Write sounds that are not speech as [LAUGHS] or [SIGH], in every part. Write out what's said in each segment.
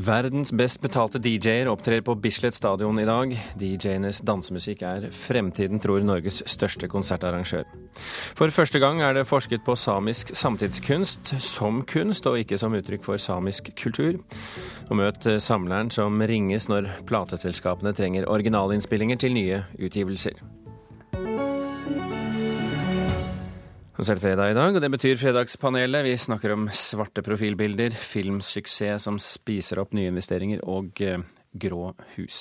Verdens best betalte DJ-er opptrer på Bislett stadion i dag. DJ-enes dansemusikk er fremtiden, tror Norges største konsertarrangør. For første gang er det forsket på samisk samtidskunst som kunst, og ikke som uttrykk for samisk kultur. Og møt samleren som ringes når plateselskapene trenger originalinnspillinger til nye utgivelser. Så er det fredag i dag, og det betyr Fredagspanelet. Vi snakker om svarte profilbilder, filmsuksess som spiser opp nyinvesteringer og eh, grå hus.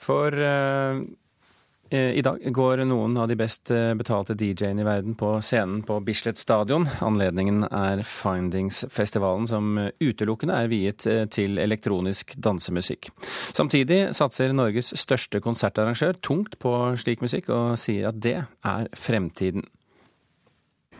For Eh, I dag går noen av de best eh, betalte DJ-ene i verden på scenen på Bislett stadion. Anledningen er Findings-festivalen, som utelukkende er viet eh, til elektronisk dansemusikk. Samtidig satser Norges største konsertarrangør tungt på slik musikk, og sier at det er fremtiden.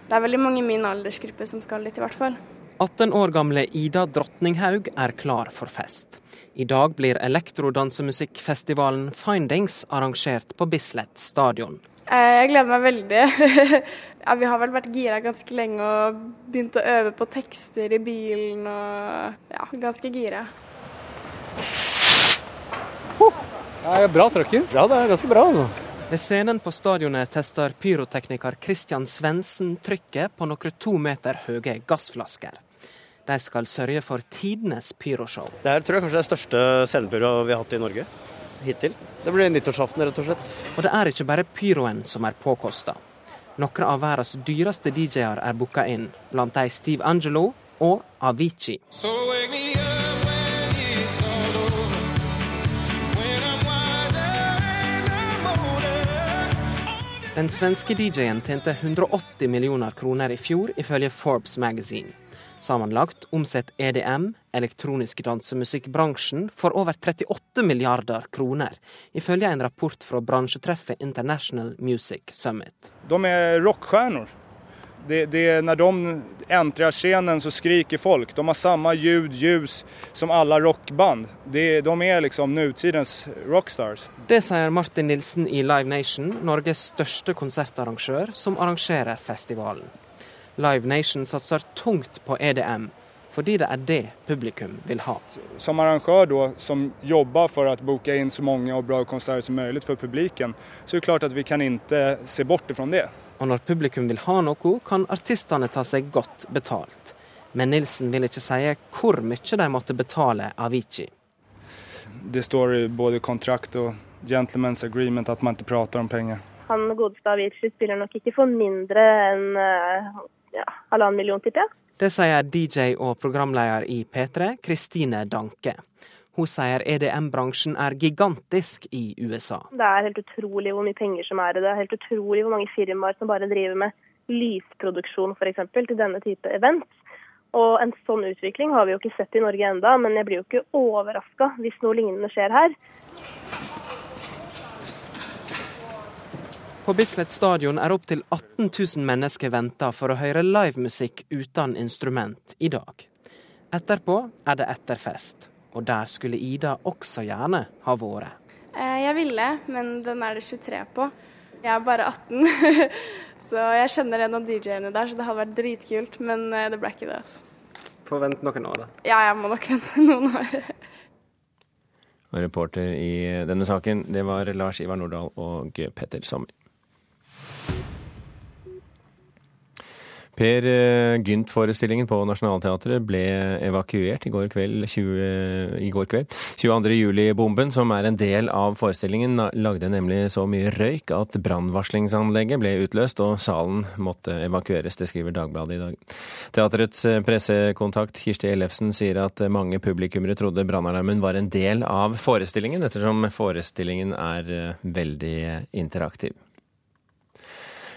Det er veldig mange i min aldersgruppe som skal dit, i hvert fall. 18 år gamle Ida Drottninghaug er klar for fest. I dag blir elektrodansemusikkfestivalen Findings arrangert på Bislett stadion. Eh, jeg gleder meg veldig. [LAUGHS] ja, vi har vel vært gira ganske lenge og begynt å øve på tekster i bilen og ja, ganske gira. Det er bra trøkker. Ja, det er ganske bra, altså. Ved scenen på stadionet tester pyrotekniker Christian Svendsen trykket på noen to meter høye gassflasker. De skal sørge for tidenes pyroshow. Det her tror jeg kanskje er det største scenepyroet vi har hatt i Norge hittil. Det blir nyttårsaften, rett og slett. Og det er ikke bare pyroen som er påkosta. Noen av verdens dyreste DJ-er er booka inn, blant de Steve Angelo og Avicii. So Den svenske DJ-en tjente 180 millioner kroner i fjor, ifølge Forbes Magazine. Sammenlagt omsetter EDM, elektronisk dansemusikkbransjen, for over 38 milliarder kroner, ifølge en rapport fra bransjetreffet International Music Summit. De er rockestjerner. Det, det, når de entrer scenen, så skriker folk. De har samme ljud, ljus som alle rockband. Det, de er liksom nutidens rockstars. Det sier Martin Nilsen i Live Nation, Norges største konsertarrangør, som arrangerer festivalen. Live Nation satser tungt på EDM, fordi det er det publikum vil ha. Som arrangør då, som jobber for å boke inn så mange og bra konserter som mulig for publikum, så er det klart at vi kan ikke se bort fra det. Og når publikum vil ha noe, kan artistene ta seg godt betalt. Men Nilsen vil ikke si hvor mye de måtte betale Avicii. Det står i både kontrakt og gentleman's agreement at man ikke prater om penger. Han godeste Avicii spiller nok ikke for mindre enn eh, ja, halvannen million, tipper jeg. Det sier DJ og programleder i P3, Kristine Danke. Hun sier EDM-bransjen er gigantisk i USA. Det er helt utrolig hvor mye penger som er i det. Det er helt utrolig hvor mange firmaer som bare driver med lysproduksjon f.eks. til denne type event. Og en sånn utvikling har vi jo ikke sett i Norge enda, men jeg blir jo ikke overraska hvis noe lignende skjer her. På Bislett stadion er opptil 18 000 mennesker venta for å høre livemusikk uten instrument i dag. Etterpå er det etterfest, og der skulle Ida også gjerne ha vært. Eh, jeg ville, men den er det 23 på. Jeg er bare 18, [LAUGHS] så jeg kjenner en av DJ-ene der, så det hadde vært dritkult, men eh, det ble ikke det. altså. Få vente noen år, da. Ja, jeg må nok [LAUGHS] vente noen år. Og reporter i denne saken, det var Lars Ivar Nordahl og Petter Sommer. Per eh, Gynt-forestillingen på Nationaltheatret ble evakuert i går kveld. 20, i går kveld. 22. juli-bomben, som er en del av forestillingen, lagde nemlig så mye røyk at brannvarslingsanlegget ble utløst og salen måtte evakueres. Det skriver Dagbladet i dag. Teaterets eh, pressekontakt Kirsti Ellefsen sier at mange publikummere trodde brannalarmen var en del av forestillingen, ettersom forestillingen er eh, veldig interaktiv.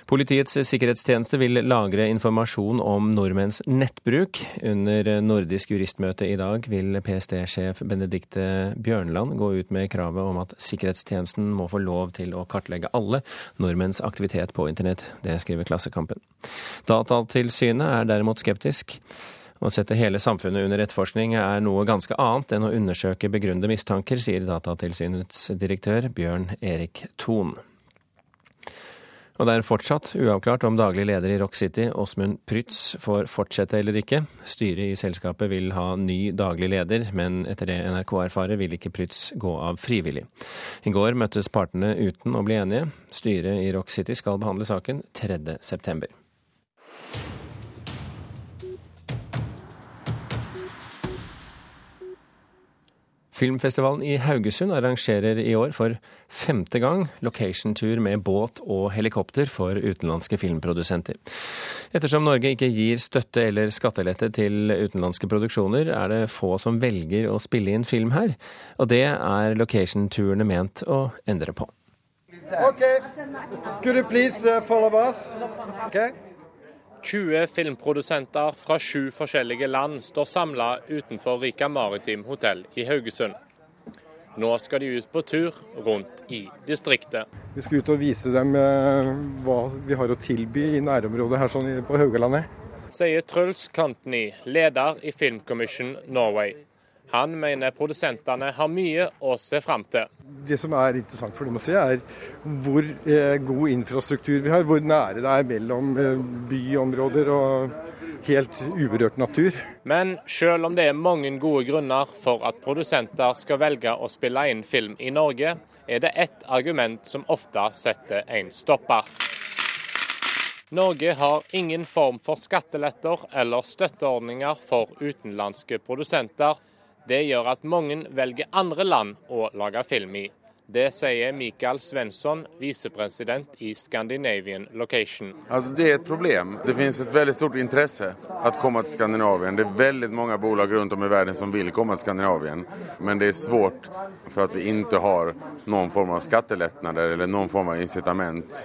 Politiets sikkerhetstjeneste vil lagre informasjon om nordmenns nettbruk. Under nordisk juristmøte i dag vil PST-sjef Benedikte Bjørnland gå ut med kravet om at sikkerhetstjenesten må få lov til å kartlegge alle nordmenns aktivitet på internett. Det skriver Klassekampen. Datatilsynet er derimot skeptisk. Å sette hele samfunnet under etterforskning er noe ganske annet enn å undersøke begrunnede mistanker, sier Datatilsynets direktør Bjørn Erik Thon. Og det er fortsatt uavklart om daglig leder i Rock City, Åsmund Prytz, får fortsette eller ikke. Styret i selskapet vil ha ny daglig leder, men etter det NRK erfarer, vil ikke Prytz gå av frivillig. I går møttes partene uten å bli enige. Styret i Rock City skal behandle saken 3. Filmfestivalen i Haugesund arrangerer i år for femte gang location-tur med båt og helikopter for utenlandske filmprodusenter. Ettersom Norge ikke gir støtte eller skattelette til utenlandske produksjoner, er det få som velger å spille inn film her, og det er location-turene ment å endre på. Okay. Could you please uh, follow us? Okay. 20 filmprodusenter fra sju forskjellige land står samla utenfor Rika Maritim hotell i Haugesund. Nå skal de ut på tur rundt i distriktet. Vi skal ut og vise dem eh, hva vi har å tilby i nærområdet her sånn på Haugalandet. Sier Truls Cantony, leder i Film Commission Norway. Han mener produsentene har mye å se fram til. Det som er interessant for dem å se, er hvor eh, god infrastruktur vi har. Hvor nære det er mellom eh, byområder og helt uberørt natur. Men selv om det er mange gode grunner for at produsenter skal velge å spille inn film i Norge, er det ett argument som ofte setter en stopper. Norge har ingen form for skatteletter eller støtteordninger for utenlandske produsenter det gjør at mange velger andre land å lage film i. Det sier Mikael Svensson, visepresident i Scandinavian Location. Altså, det er et problem. Det finnes et veldig stort interesse å komme til Skandinavien. Det er veldig mange bolag rundt om i verden som vil komme til Skandinavien. Men det er svårt for at vi ikke har noen form av skattelettelser eller noen form av incitament,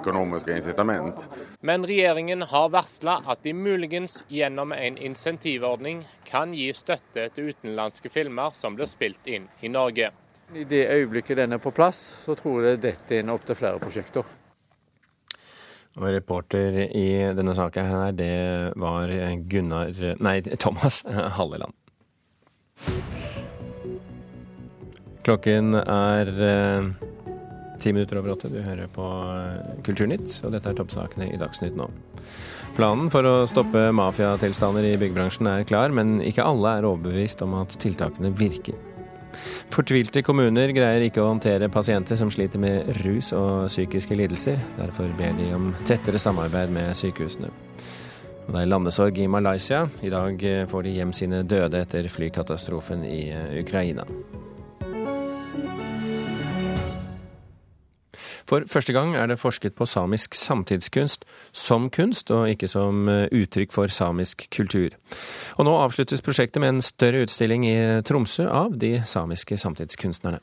økonomiske incitament. Men regjeringen har varsla at de muligens gjennom en insentivordning kan gi støtte til utenlandske filmer som blir spilt inn i Norge. I det øyeblikket den er på plass, så tror jeg dette er en opp til flere prosjekter. Og reporter i denne saken her, det var Gunnar Nei, Thomas Halleland. Klokken er eh, ti minutter over åtte. Du hører på eh, Kulturnytt, og dette er toppsakene i Dagsnytt nå. Planen for å stoppe mafiatilstander i byggebransjen er klar, men ikke alle er overbevist om at tiltakene virker. Fortvilte kommuner greier ikke å håndtere pasienter som sliter med rus og psykiske lidelser. Derfor ber de om tettere samarbeid med sykehusene. Det er landesorg i Malaysia. I dag får de hjem sine døde etter flykatastrofen i Ukraina. For første gang er det forsket på samisk samtidskunst som kunst, og ikke som eh, uttrykk for samisk kultur. Og nå avsluttes prosjektet med en større utstilling i Tromsø av de samiske samtidskunstnerne.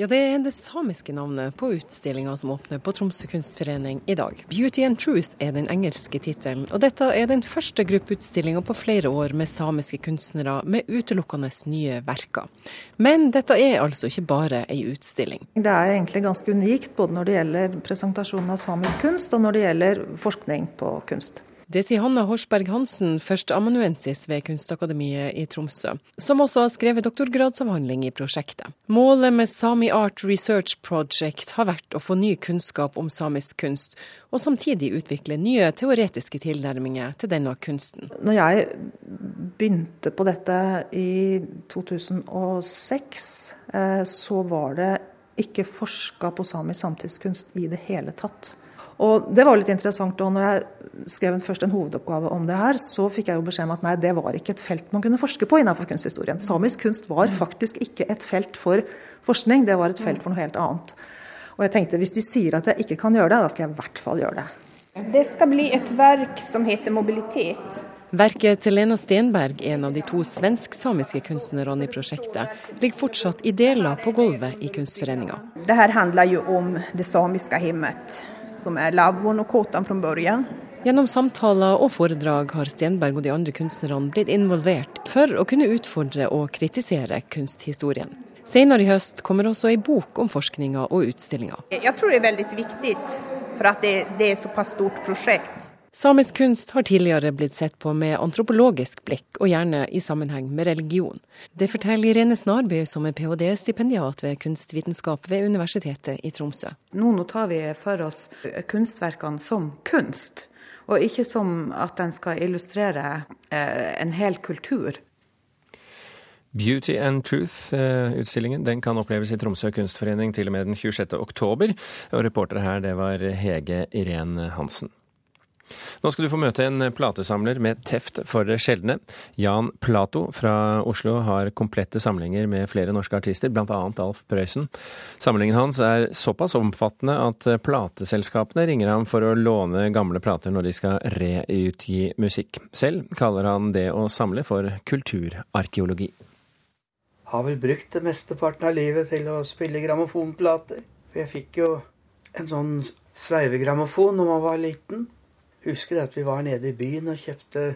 Ja, det er det samiske navnet på utstillinga som åpner på Tromsø kunstforening i dag. Beauty and Truth er den engelske tittelen, og dette er den første gruppeutstillinga på flere år med samiske kunstnere med utelukkende nye verker. Men dette er altså ikke bare ei utstilling. Det er egentlig ganske unikt både når det gjelder presentasjonen av samisk kunst og når det gjelder forskning på kunst. Det sier Hanna Horsberg Hansen, førsteamanuensis ved Kunstakademiet i Tromsø, som også har skrevet doktorgradsavhandling i prosjektet. Målet med Sami Art Research Project har vært å få ny kunnskap om samisk kunst, og samtidig utvikle nye teoretiske tilnærminger til denne kunsten. Når jeg begynte på dette i 2006, eh, så var det ikke forska på samisk samtidskunst i det hele tatt. Og Det var litt interessant. og når jeg skrev først en hovedoppgave om det her, så fikk jeg jo beskjed om at nei, det var ikke et felt man kunne forske på innenfor kunsthistorien. Samisk kunst var faktisk ikke et felt for forskning, det var et felt for noe helt annet. Og jeg tenkte hvis de sier at jeg ikke kan gjøre det, da skal jeg i hvert fall gjøre det. Det skal bli et verk som heter Mobilitet. Verket til Lena Stenberg, en av de to svensk-samiske kunstnerne i prosjektet, ligger fortsatt i deler på gulvet i Kunstforeninga. Det her handler jo om det samiske hjemmet som er lavvoen og kåtan fra begynnelsen. Gjennom samtaler og foredrag har Stenberg og de andre kunstnerne blitt involvert for å kunne utfordre og kritisere kunsthistorien. Senere i høst kommer også ei bok om forskninga og utstillinga. Jeg tror det er veldig viktig, for det, det er såpass stort prosjekt. Samisk kunst har tidligere blitt sett på med antropologisk blikk, og gjerne i sammenheng med religion. Det forteller Irene Snarby, som er ph.d.-stipendiat ved kunstvitenskap ved Universitetet i Tromsø. Nå, nå tar vi for oss kunstverkene som kunst, og ikke som at den skal illustrere eh, en hel kultur. Beauty and Truth-utstillingen den kan oppleves i Tromsø kunstforening til og med den 26. oktober. Og reportere her det var Hege Irén Hansen. Nå skal du få møte en platesamler med teft for det sjeldne. Jan Plato fra Oslo har komplette samlinger med flere norske artister, bl.a. Alf Prøysen. Samlingen hans er såpass omfattende at plateselskapene ringer ham for å låne gamle plater når de skal reutgi musikk. Selv kaller han det å samle for kulturarkeologi. Har vel brukt det mesteparten av livet til å spille grammofonplater. For jeg fikk jo en sånn sveivegrammofon når man var liten husker at vi var nede i byen og kjøpte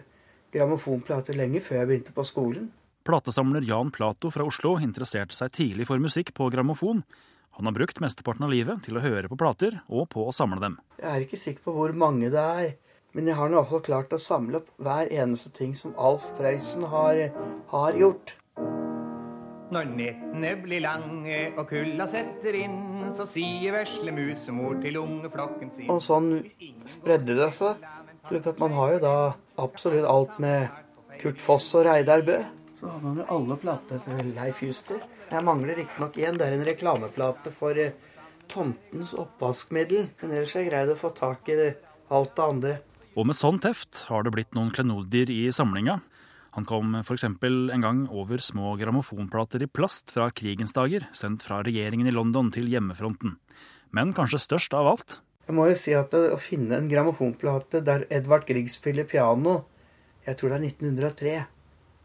grammofonplater lenge før jeg begynte på skolen. Platesamler Jan Plato fra Oslo interesserte seg tidlig for musikk på grammofon. Han har brukt mesteparten av livet til å høre på plater og på å samle dem. Jeg er ikke sikker på hvor mange det er, men jeg har i hvert fall klart å samle opp hver eneste ting som Alf Prøysen har, har gjort. Når nettene blir lange og kulda setter inn, så sier vesle musemor til ungeflokken sin Og sånn spredde det seg. Slik at man har jo da absolutt alt med Kurt Foss og Reidar Bø. Så har man jo alle platene til Leif Juster. Jeg mangler riktignok én. Det er en reklameplate for eh, Tomtens oppvaskmiddel. Men ellers har jeg greid å få tak i alt det andre. Og med sånn teft har det blitt noen klenodier i samlinga. Han kom f.eks. en gang over små grammofonplater i plast fra krigens dager, sendt fra regjeringen i London til hjemmefronten. Men kanskje størst av alt Jeg må jo si at å finne en grammofonplate der Edvard Grieg spiller piano, jeg tror det er 1903.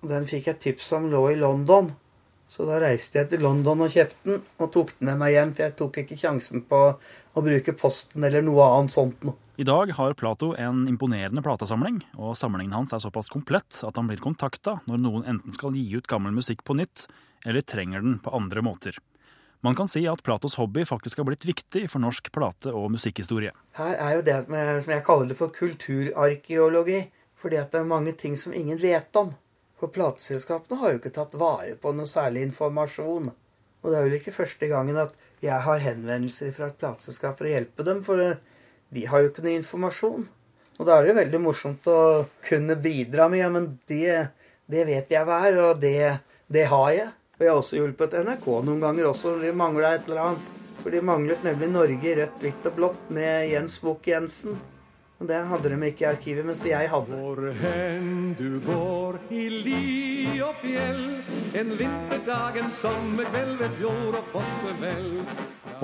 Og Den fikk jeg tips om lå i London. Så da reiste jeg til London og kjøpte den, og tok den med meg hjem, for jeg tok ikke sjansen på å bruke posten eller noe annet sånt noe. I dag har Plato en imponerende platesamling, og samlingen hans er såpass komplett at han blir kontakta når noen enten skal gi ut gammel musikk på nytt, eller trenger den på andre måter. Man kan si at Platos hobby faktisk har blitt viktig for norsk plate- og musikkhistorie. Her er jo det som jeg kaller det for kulturarkeologi, fordi at det er mange ting som ingen vet om. For plateselskapene har jo ikke tatt vare på noe særlig informasjon. Og det er vel ikke første gangen at jeg har henvendelser fra et plateselskap for å hjelpe dem, for de har jo ikke noe informasjon. Og da er det jo veldig morsomt å kunne bidra med ja, men det, det vet jeg hva er, og det, det, har jeg. Og jeg har også hjulpet NRK noen ganger også når de mangla et eller annet. For de manglet nemlig Norge i rødt, hvitt og blått med Jens Bukk Jensen. Og det hadde de ikke i arkivet, mens jeg hadde. Hvor hen du går i li og fjell, en vinterdag, en sommerkveld ved fjord og fossevell.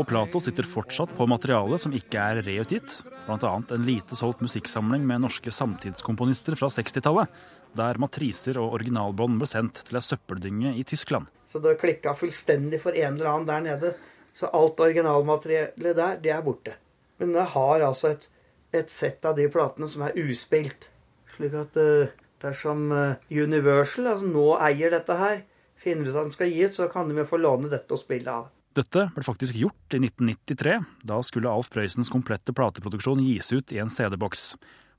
Og Plato sitter fortsatt på materiale som ikke er reutgitt, bl.a. en lite solgt musikksamling med norske samtidskomponister fra 60-tallet, der matriser og originalbånd ble sendt til ei søppeldynge i Tyskland. Så det klikka fullstendig for en eller annen der nede. Så alt originalmateriellet der, det er borte. Men det har altså et et sett av de platene som er uspilt. Slik at uh, dersom uh, Universal altså nå eier dette her, finner ut at de skal gi ut, så kan de jo få låne dette og spille av. Dette ble faktisk gjort i 1993. Da skulle Alf Prøysens komplette plateproduksjon gis ut i en CD-boks.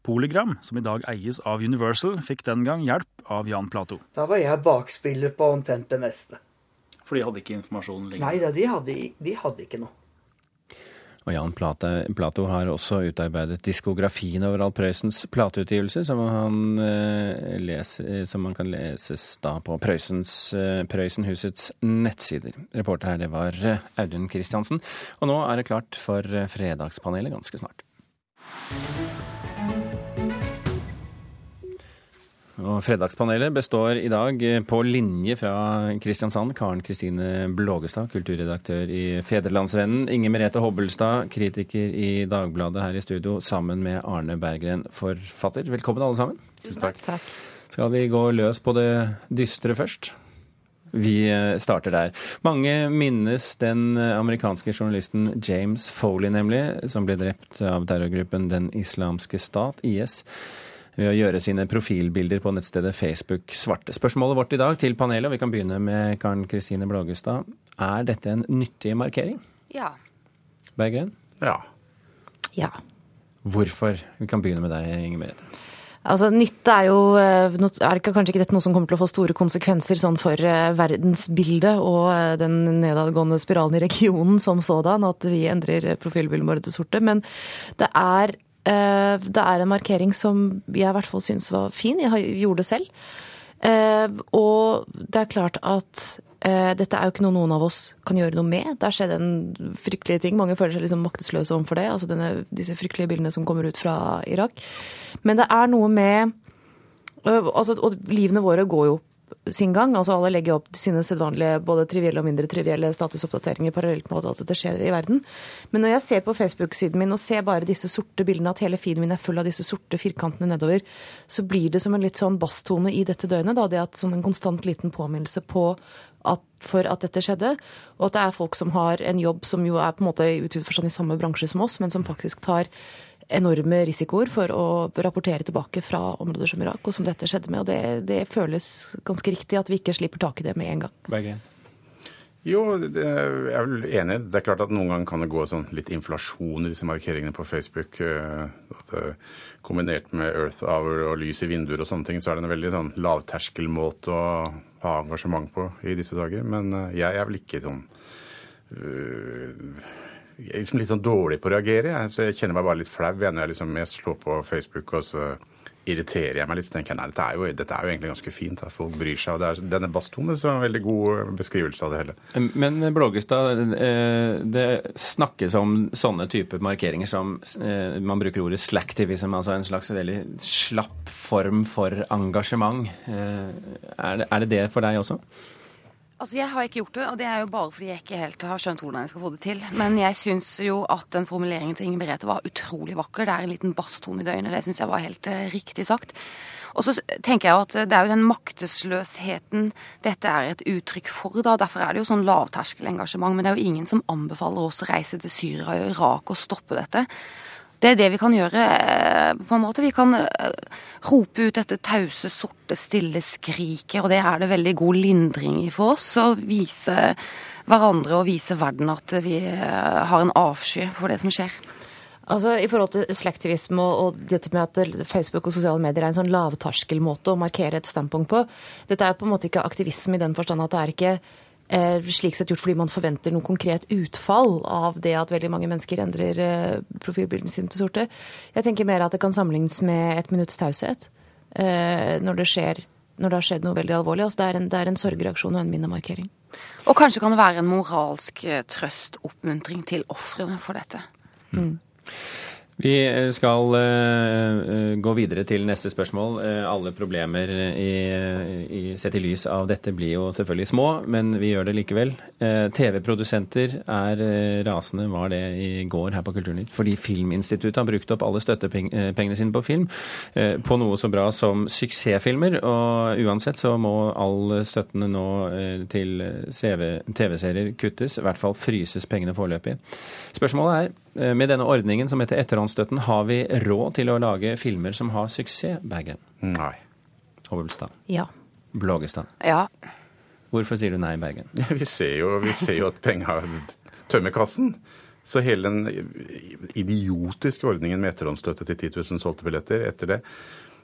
Polygram, som i dag eies av Universal, fikk den gang hjelp av Jan Plato. Da var jeg bakspiller på omtrent det meste. For de hadde ikke informasjonen lenger? Nei, de hadde, de hadde ikke noe. Og Jan Plato har også utarbeidet diskografien over Alf Prøysens plateutgivelse, som, eh, som man kan leses da på Prøysens, eh, Prøysenhusets nettsider. Reporter her, det var eh, Audun Kristiansen. Og nå er det klart for Fredagspanelet ganske snart. Og Fredagspanelet består i dag på linje fra Kristiansand Karen Kristine Blågestad, kulturredaktør i Federlandsvennen. Inger Merete Hobbelstad, kritiker i Dagbladet her i studio, sammen med Arne Berggren, forfatter. Velkommen alle sammen. Tusen takk. takk. Skal vi gå løs på det dystre først? Vi starter der. Mange minnes den amerikanske journalisten James Foley, nemlig, som ble drept av terrorgruppen Den islamske stat, IS ved å gjøre sine profilbilder på nettstedet Facebook svarte. Spørsmålet vårt i dag til panelet, og vi kan begynne med Karen Kristine Blågestad. Er dette en nyttig markering? Ja. Berggren? Ja. Ja. Hvorfor? Vi kan begynne med deg, Inger Merete. Altså, Nytte er jo eh, er ikke, kanskje ikke dette noe som kommer til å få store konsekvenser sånn for uh, verdensbildet og uh, den nedadgående spiralen i regionen som sådan, at vi endrer profilbildene vårt til sorte. Men det er, det er en markering som jeg i hvert fall syns var fin. Jeg gjorde det selv. og det er klart at dette er jo ikke noe noen av oss kan gjøre noe med. Det har skjedd en fryktelig ting. Mange føler seg liksom maktesløse overfor det. altså denne, Disse fryktelige bildene som kommer ut fra Irak. Men det er noe med altså, Og livene våre går jo sin gang. altså Alle legger opp sine sedvanlige både trivielle og mindre trivielle statusoppdateringer parallelt med alt dette skjer i verden. Men når jeg ser på Facebook-siden min og ser bare disse sorte bildene, at hele feeden min er full av disse sorte firkantene nedover, så blir det som en litt sånn basstone i dette døgnet. da, det at Som en konstant liten påminnelse på at, for at dette skjedde. Og at det er folk som har en jobb som jo er på en måte i samme bransje som oss, men som faktisk tar enorme risikoer for å rapportere tilbake fra områder som Irak, og som dette skjedde med. Og det, det føles ganske riktig at vi ikke slipper tak i det med en gang. Bergen. Jo, jeg er vel enig. Det er klart at noen ganger kan det gå sånn litt inflasjon i disse markeringene på Facebook. Eh, at, kombinert med Earth Hour og lys i vinduer og sånne ting, så er det en veldig sånn lavterskelmåte å ha engasjement på i disse dager. Men eh, jeg er vel ikke sånn øh, jeg er liksom litt sånn dårlig på å reagere. Jeg, så jeg kjenner meg bare litt flau når jeg, liksom, jeg slår på Facebook, og så irriterer jeg meg litt. Så tenker jeg nei, dette er jo, dette er jo egentlig ganske fint. Da. Folk bryr seg. og det er, Denne basstonen er en veldig god beskrivelse av det hele. Men Blågestad, eh, det snakkes om sånne typer markeringer som eh, man bruker ordet slacktivism, altså en slags veldig slapp form for engasjement. Eh, er det det for deg også? Altså, Jeg har ikke gjort det, og det er jo bare fordi jeg ikke helt har skjønt hvordan jeg skal få det til. Men jeg syns jo at den formuleringen til Inger Merete var utrolig vakker. Det er en liten basstone i døgnet. Det syns jeg var helt uh, riktig sagt. Og så tenker jeg jo at det er jo den maktesløsheten dette er et uttrykk for. da, Derfor er det jo sånn lavterskelengasjement. Men det er jo ingen som anbefaler oss å reise til Syria og Irak og stoppe dette. Det er det vi kan gjøre, eh, på en måte. Vi kan eh, rope ut dette tause, sorte, stille skriket, og det er det veldig god lindring i for oss. Å vise hverandre og vise verden at vi eh, har en avsky for det som skjer. Altså, I forhold til slektivisme og, dette med at Facebook og sosiale medier er en sånn lavterskelmåte å markere et standpunkt på Dette er på en måte ikke aktivisme i den forstand at det er ikke slik sett gjort fordi man forventer noe konkret utfall av det at veldig mange mennesker endrer eh, profilbildene sine til sorte. Jeg tenker mer at det kan sammenlignes med et minutts taushet eh, når det skjer når det har skjedd noe veldig alvorlig. Altså det, er en, det er en sorgreaksjon og en minnemarkering. Og kanskje kan det være en moralsk trøst, oppmuntring til ofrene for dette. Mm. Vi skal uh, gå videre til neste spørsmål. Alle problemer i, i, sett i lys av dette blir jo selvfølgelig små, men vi gjør det likevel. TV-produsenter er rasende, var det i går her på Kulturnytt, fordi Filminstituttet har brukt opp alle støttepengene sine på film på noe så bra som suksessfilmer. Og uansett så må all støttene nå til TV-serier kuttes, i hvert fall fryses pengene foreløpig. Spørsmålet er Eh, med denne ordningen som heter etterhåndsstøtten, har vi råd til å lage filmer som har suksess, Bergen? Nei. Hobbelstad? Ja. Blågestad? Ja. Hvorfor sier du nei, Bergen? [LAUGHS] Vi ser jo, vi ser jo at penger tømmer kassen. Så hele den idiotiske ordningen med etterhåndsstøtte til 10 000 solgte billetter etter det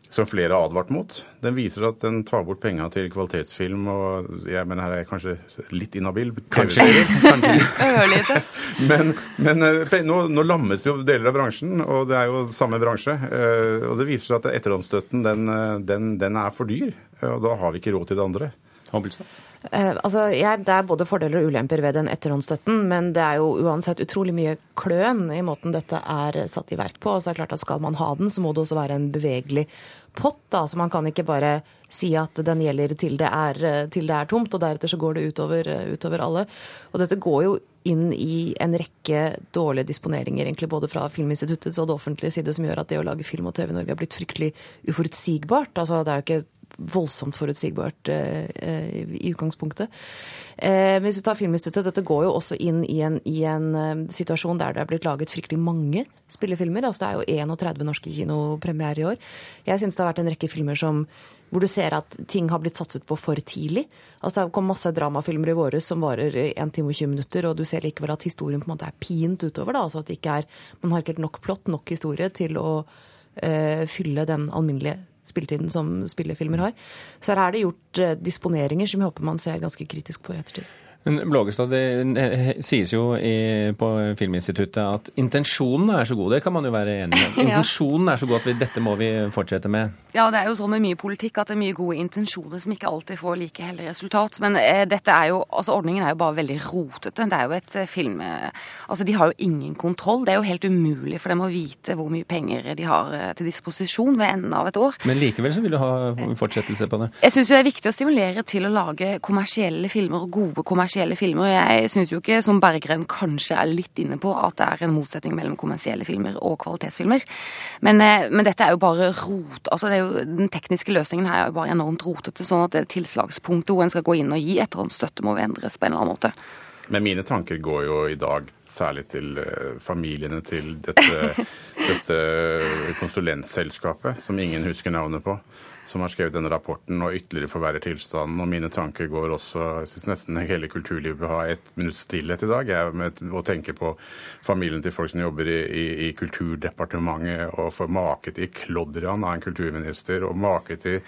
som flere har advart mot. Den viser at den tar bort penga til kvalitetsfilm. og jeg mener Her er jeg kanskje litt inhabil. Kanskje litt. kanskje litt. [LAUGHS] men, men eh, nå, nå, lammes jo deler av bransjen, og det er jo samme bransje. Eh, og det viser seg at etterhåndsstøtten den, eh, den, den er for dyr. Og da har vi ikke råd til det andre. Hobbelstad. Eh, altså, ja, Det er både fordeler og ulemper ved den etterhåndsstøtten, men det er jo uansett utrolig mye kløn i måten dette er satt i verk på. Og så er det klart at Skal man ha den, så må det også være en bevegelig pott. da, så Man kan ikke bare si at den gjelder til det er, til det er tomt, og deretter så går det utover, utover alle. Og dette går jo inn i en rekke dårlige disponeringer, egentlig både fra Filminstituttets og det offentlige side, som gjør at det å lage film og TV i Norge er blitt fryktelig uforutsigbart. Altså, Det er jo ikke voldsomt forutsigbart eh, eh, i utgangspunktet. Eh, hvis du tar Filminstituttet, dette går jo også inn i en, i en situasjon der det er blitt laget fryktelig mange spillefilmer. Altså det er jo 31 norske kinopremierer i år. Jeg syns det har vært en rekke filmer som hvor du ser at ting har blitt satset på for tidlig. Altså Det kom masse dramafilmer i våre som varer 1 time og 20 minutter, og du ser likevel at historien på en måte er pint utover. da, altså at det ikke er, Man har ikke helt nok plott, nok historie, til å øh, fylle den alminnelige spilletiden som spillefilmer har. Så her er det gjort uh, disponeringer som jeg håper man ser ganske kritisk på i ettertid. Men Blågestad, det sies jo i, på Filminstituttet at intensjonen er så god. Det kan man jo være enig i. [LAUGHS] Intensjonen er så god at vi, dette må vi fortsette med. Ja, det er jo sånn med mye politikk at det er mye gode intensjoner som ikke alltid får like heldig resultat. Men eh, dette er jo, altså ordningen er jo bare veldig rotete. Det er jo et eh, film eh, Altså de har jo ingen kontroll. Det er jo helt umulig for dem å vite hvor mye penger de har eh, til disposisjon ved enden av et år. Men likevel så vil du ha fortsettelse på det? Jeg syns det er viktig å stimulere til å lage kommersielle filmer og gode kommersielle kommersielle filmer. og Jeg syns jo ikke, som Berggren kanskje er litt inne på, at det er en motsetning mellom kommersielle filmer og kvalitetsfilmer. Men, eh, men dette er jo bare rot. altså det er jo, Den tekniske løsningen her er jo bare enormt rotete. Sånn at det tilslagspunktet hvor en skal gå inn og gi etterhåndsstøtte, må endres på en eller annen måte. Men mine tanker går jo i dag særlig til uh, familiene til dette, [LAUGHS] dette konsulentselskapet, som ingen husker navnet på som har skrevet denne rapporten og ytterligere forverrer tilstanden. Og mine tanker går også Jeg syns nesten hele kulturlivet bør ha et minutts stillhet i dag. Jeg med å tenke på familien til folk som jobber i, i, i Kulturdepartementet, og får make til klodderen av en kulturminister, og make til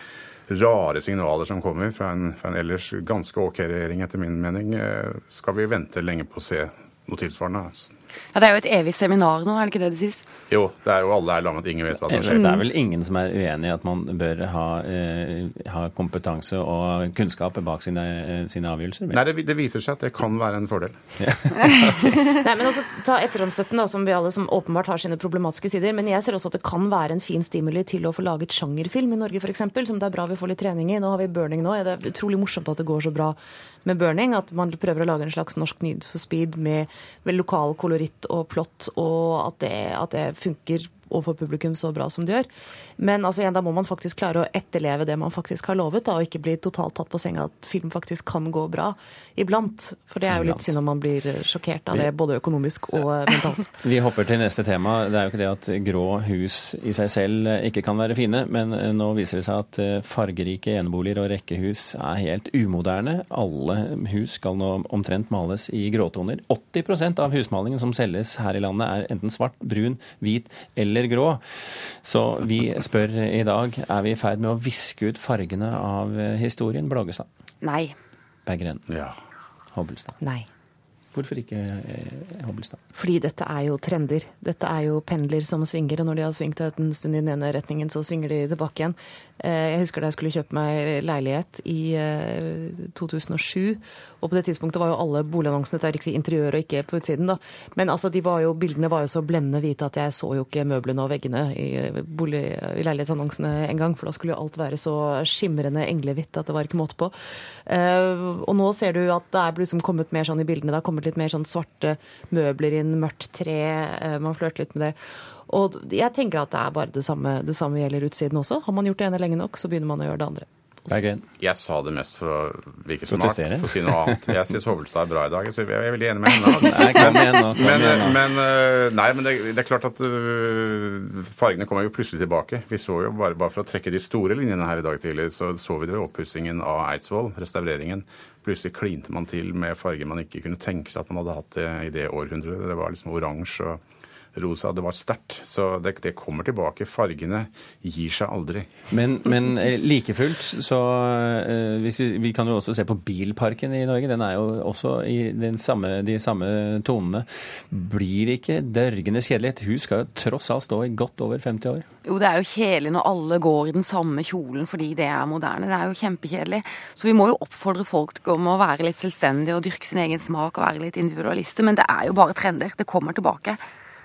rare signaler som kommer fra en, fra en ellers ganske OK regjering, etter min mening, eh, skal vi vente lenge på å se noe tilsvarende. Altså. Ja, Det er jo et evig seminar nå, er det ikke det det sies? Jo, det er jo alle er lammet, ingen vet hva som skjer. Det er vel ingen som er uenig i at man bør ha, eh, ha kompetanse og kunnskap bak sine, eh, sine avgjørelser? Nei, det, det, viser seg at det kan være en fordel. Ja. [LAUGHS] Nei, men også Ta etterhåndsstøtten, da, som vi alle som åpenbart har sine problematiske sider. Men jeg ser også at det kan være en fin stimuli til å få laget sjangerfilm i Norge, f.eks. Som det er bra vi får litt trening i. Nå har vi Burning nå. Det er utrolig morsomt at det går så bra med Burning. At man prøver å lage en slags norsk Need for Speed med, med lokal koloritt og plott, og at det, at det funker overfor publikum så bra som det gjør. Men altså, igjen, da må man faktisk klare å etterleve det man faktisk har lovet, da, og ikke bli totalt tatt på senga at film faktisk kan gå bra iblant. For det er jo litt synd om man blir sjokkert av det, både økonomisk og mentalt. [LAUGHS] Vi hopper til neste tema. Det er jo ikke det at grå hus i seg selv ikke kan være fine, men nå viser det seg at eh, fargerike eneboliger og rekkehus er helt umoderne. Alle hus skal nå omtrent males i gråtoner. 80% av husmalingen som selges her i landet er enten svart, brun, hvit eller grå. Så vi spør i dag er vi i ferd med å viske ut fargene av historien, Blågestad? Nei. Berggren? Ja. Hobbelstad? Nei. Hvorfor ikke Hobbelstad? Fordi dette er jo trender. Dette er jo pendler som svinger, og når de har svingt en stund i den ene retningen, så svinger de tilbake igjen. Jeg husker da jeg skulle kjøpe meg leilighet i 2007. Og på det tidspunktet var jo alle boligannonsene til riktig interiør og ikke på utsiden. da. Men altså, var jo, bildene var jo så blendende hvite at jeg så jo ikke møblene og veggene i, bolig, i leilighetsannonsene engang. For da skulle jo alt være så skimrende englehvitt at det var ikke måte på. Og nå ser du at det er liksom kommet mer sånn i bildene. Det har kommet litt mer sånn svarte møbler inn, mørkt tre. Man flørter litt med det. Og jeg tenker at det er bare det samme, det samme gjelder utsiden også. Har man gjort det ene lenge nok, så begynner man å gjøre det andre. Jeg sa det mest for å virke smart, for å si noe annet. Jeg syns Hovelstad er bra i dag. Så jeg er veldig enig med henne. Altså. [LAUGHS] Nei, kom igjen nå. Men, men, nei, men det, det, er klart at uh, fargene kommer jo plutselig tilbake. Vi så jo bare, bare for å trekke de store linjene her i dag tidlig, så så vi det ved oppussingen av Eidsvoll, restaureringen. Plutselig klinte man til med farger man ikke kunne tenke seg at man hadde hatt det i det århundret. Det var liksom oransje og rosa. Det var sterkt. Så det, det, kommer tilbake. Fargene gir seg aldri. Men, men like fullt, så uh, vi, vi, kan jo også se på bilparken i Norge. Den er jo også i samme, de samme tonene. Blir det ikke dørgende kjedelig? Et hus skal jo tross alt stå i godt over 50 år. Jo, det er jo kjedelig når alle går i den samme kjolen fordi det er moderne. Det er jo kjempekjedelig. Så vi må jo oppfordre folk om å være litt selvstendige og dyrke sin egen smak og være litt individualister. Men det er jo bare trender. Det kommer tilbake.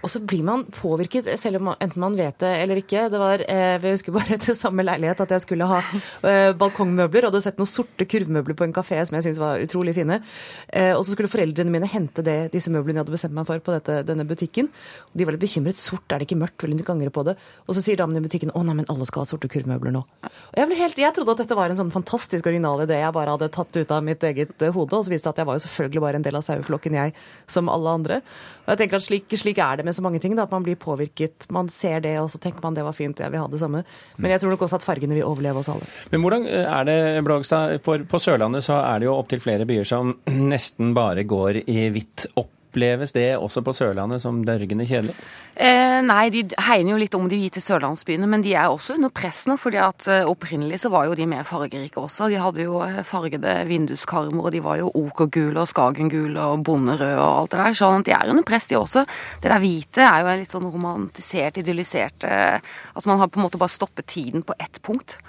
Og så blir man påvirket, selv om enten man vet det eller ikke. Det var, eh, Jeg husker bare til samme leilighet at jeg skulle ha eh, balkongmøbler. Og hadde sett noen sorte kurvmøbler på en kafé som jeg syntes var utrolig fine. Eh, og så skulle foreldrene mine hente det, disse møblene jeg hadde bestemt meg for på dette, denne butikken. Og de var litt bekymret. Sort, er det ikke mørkt? Vil hun ikke angre på det? Og så sier damen i butikken å nei, men alle skal ha sorte kurvmøbler nå. Og jeg, ble helt, jeg trodde at dette var en sånn fantastisk original idé jeg bare hadde tatt ut av mitt eget hode. Og så viste det at jeg var jo selvfølgelig bare en del av saueflokken, jeg, som alle andre. Og jeg tenker at slik, slik er det med med så mange ting, da, at man blir påvirket. Man ser det, og så tenker man det var fint, jeg vil ha det samme. Men jeg tror nok også at fargene vil overleve oss alle. Men hvordan eh, er det, Blågstad? På Sørlandet så er det jo opptil flere byer som [CLEARS THROAT] nesten bare går i hvitt opp Oppleves det også på Sørlandet som dørgende kjedelig? Eh, nei, de hegner jo litt om de hvite sørlandsbyene, men de er også under press nå. fordi at eh, opprinnelig så var jo de mer fargerike også. De hadde jo eh, fargede vinduskarmer, og de var jo okergule og skagengule og bonderøde og alt det der. Sånn at de er under press, de også. Det der hvite er jo litt sånn romantisert, idyllisert eh, Altså man har på en måte bare stoppet tiden på ett punkt.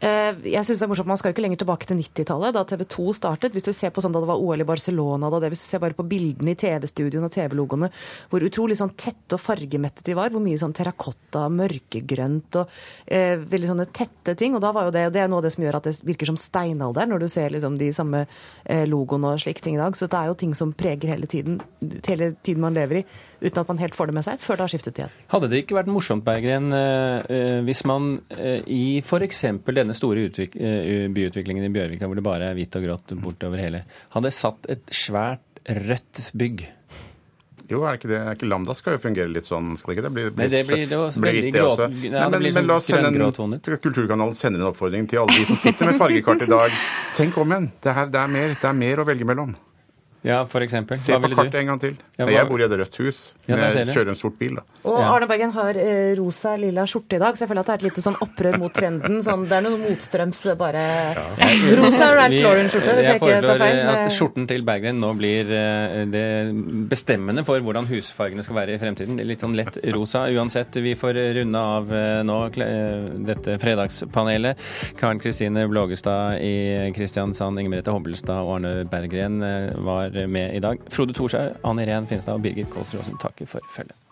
Eh, jeg synes det er morsomt, Man skal jo ikke lenger tilbake til 90-tallet, da TV 2 startet. Hvis du ser på sånn da det var OL i Barcelona, da det, hvis du ser bare på bildene i TV-studioene og TV-logoene, hvor utrolig sånn tette og fargemettet de var. Hvor mye sånn terrakotta, mørkegrønt og eh, veldig sånne tette ting. Og da var jo det, det er noe av det som gjør at det virker som steinalder, når du ser liksom de samme eh, logoene og slike ting i dag. Så det er jo ting som preger hele tiden, hele tiden man lever i, uten at man helt får det med seg, før det har skiftet igjen. Hadde det ikke vært morsomt, Berggren, eh, hvis man i f.eks. denne denne store eh, byutviklingen i Bjørvika, hvor det bare er hvitt og grått bortover hele, hadde satt et svært rødt bygg. Jo, er det ikke det? Er ikke Lambda skal jo fungere litt sånn, skal det ikke det? Blir, blir, Nei, det blir, det blir veldig også. Nei, men, men, men la oss sende en, Kulturkanalen sender en oppfordring til alle de som sitter med fargekart i dag. Tenk om igjen. Det, her, det, er mer, det er mer å velge mellom. Ja, for eksempel. Se på kartet en gang til. Ja, jeg bor i et rødt hus. Ja, jeg kjører en sort bil. da. Og Arne Bergen har eh, rosa lilla skjorte i dag, så jeg føler at det er et lite sånn opprør mot trenden. Sånn, det er noe motstrøms bare ja. Rosa Ralph Lauren-skjorte, hvis jeg, jeg ikke tar feil. at skjorten til Bergen nå blir eh, det bestemmende for hvordan husfargene skal være i fremtiden. Litt sånn lett rosa. Uansett, vi får runde av eh, nå dette fredagspanelet. Karen Kristine Blågestad i Kristiansand, Inger Merete Hobbelstad og Arne Berggren var med i dag. Frode Thorshaug, Anne Irén Finstad og Birgit Aasen takker for følget.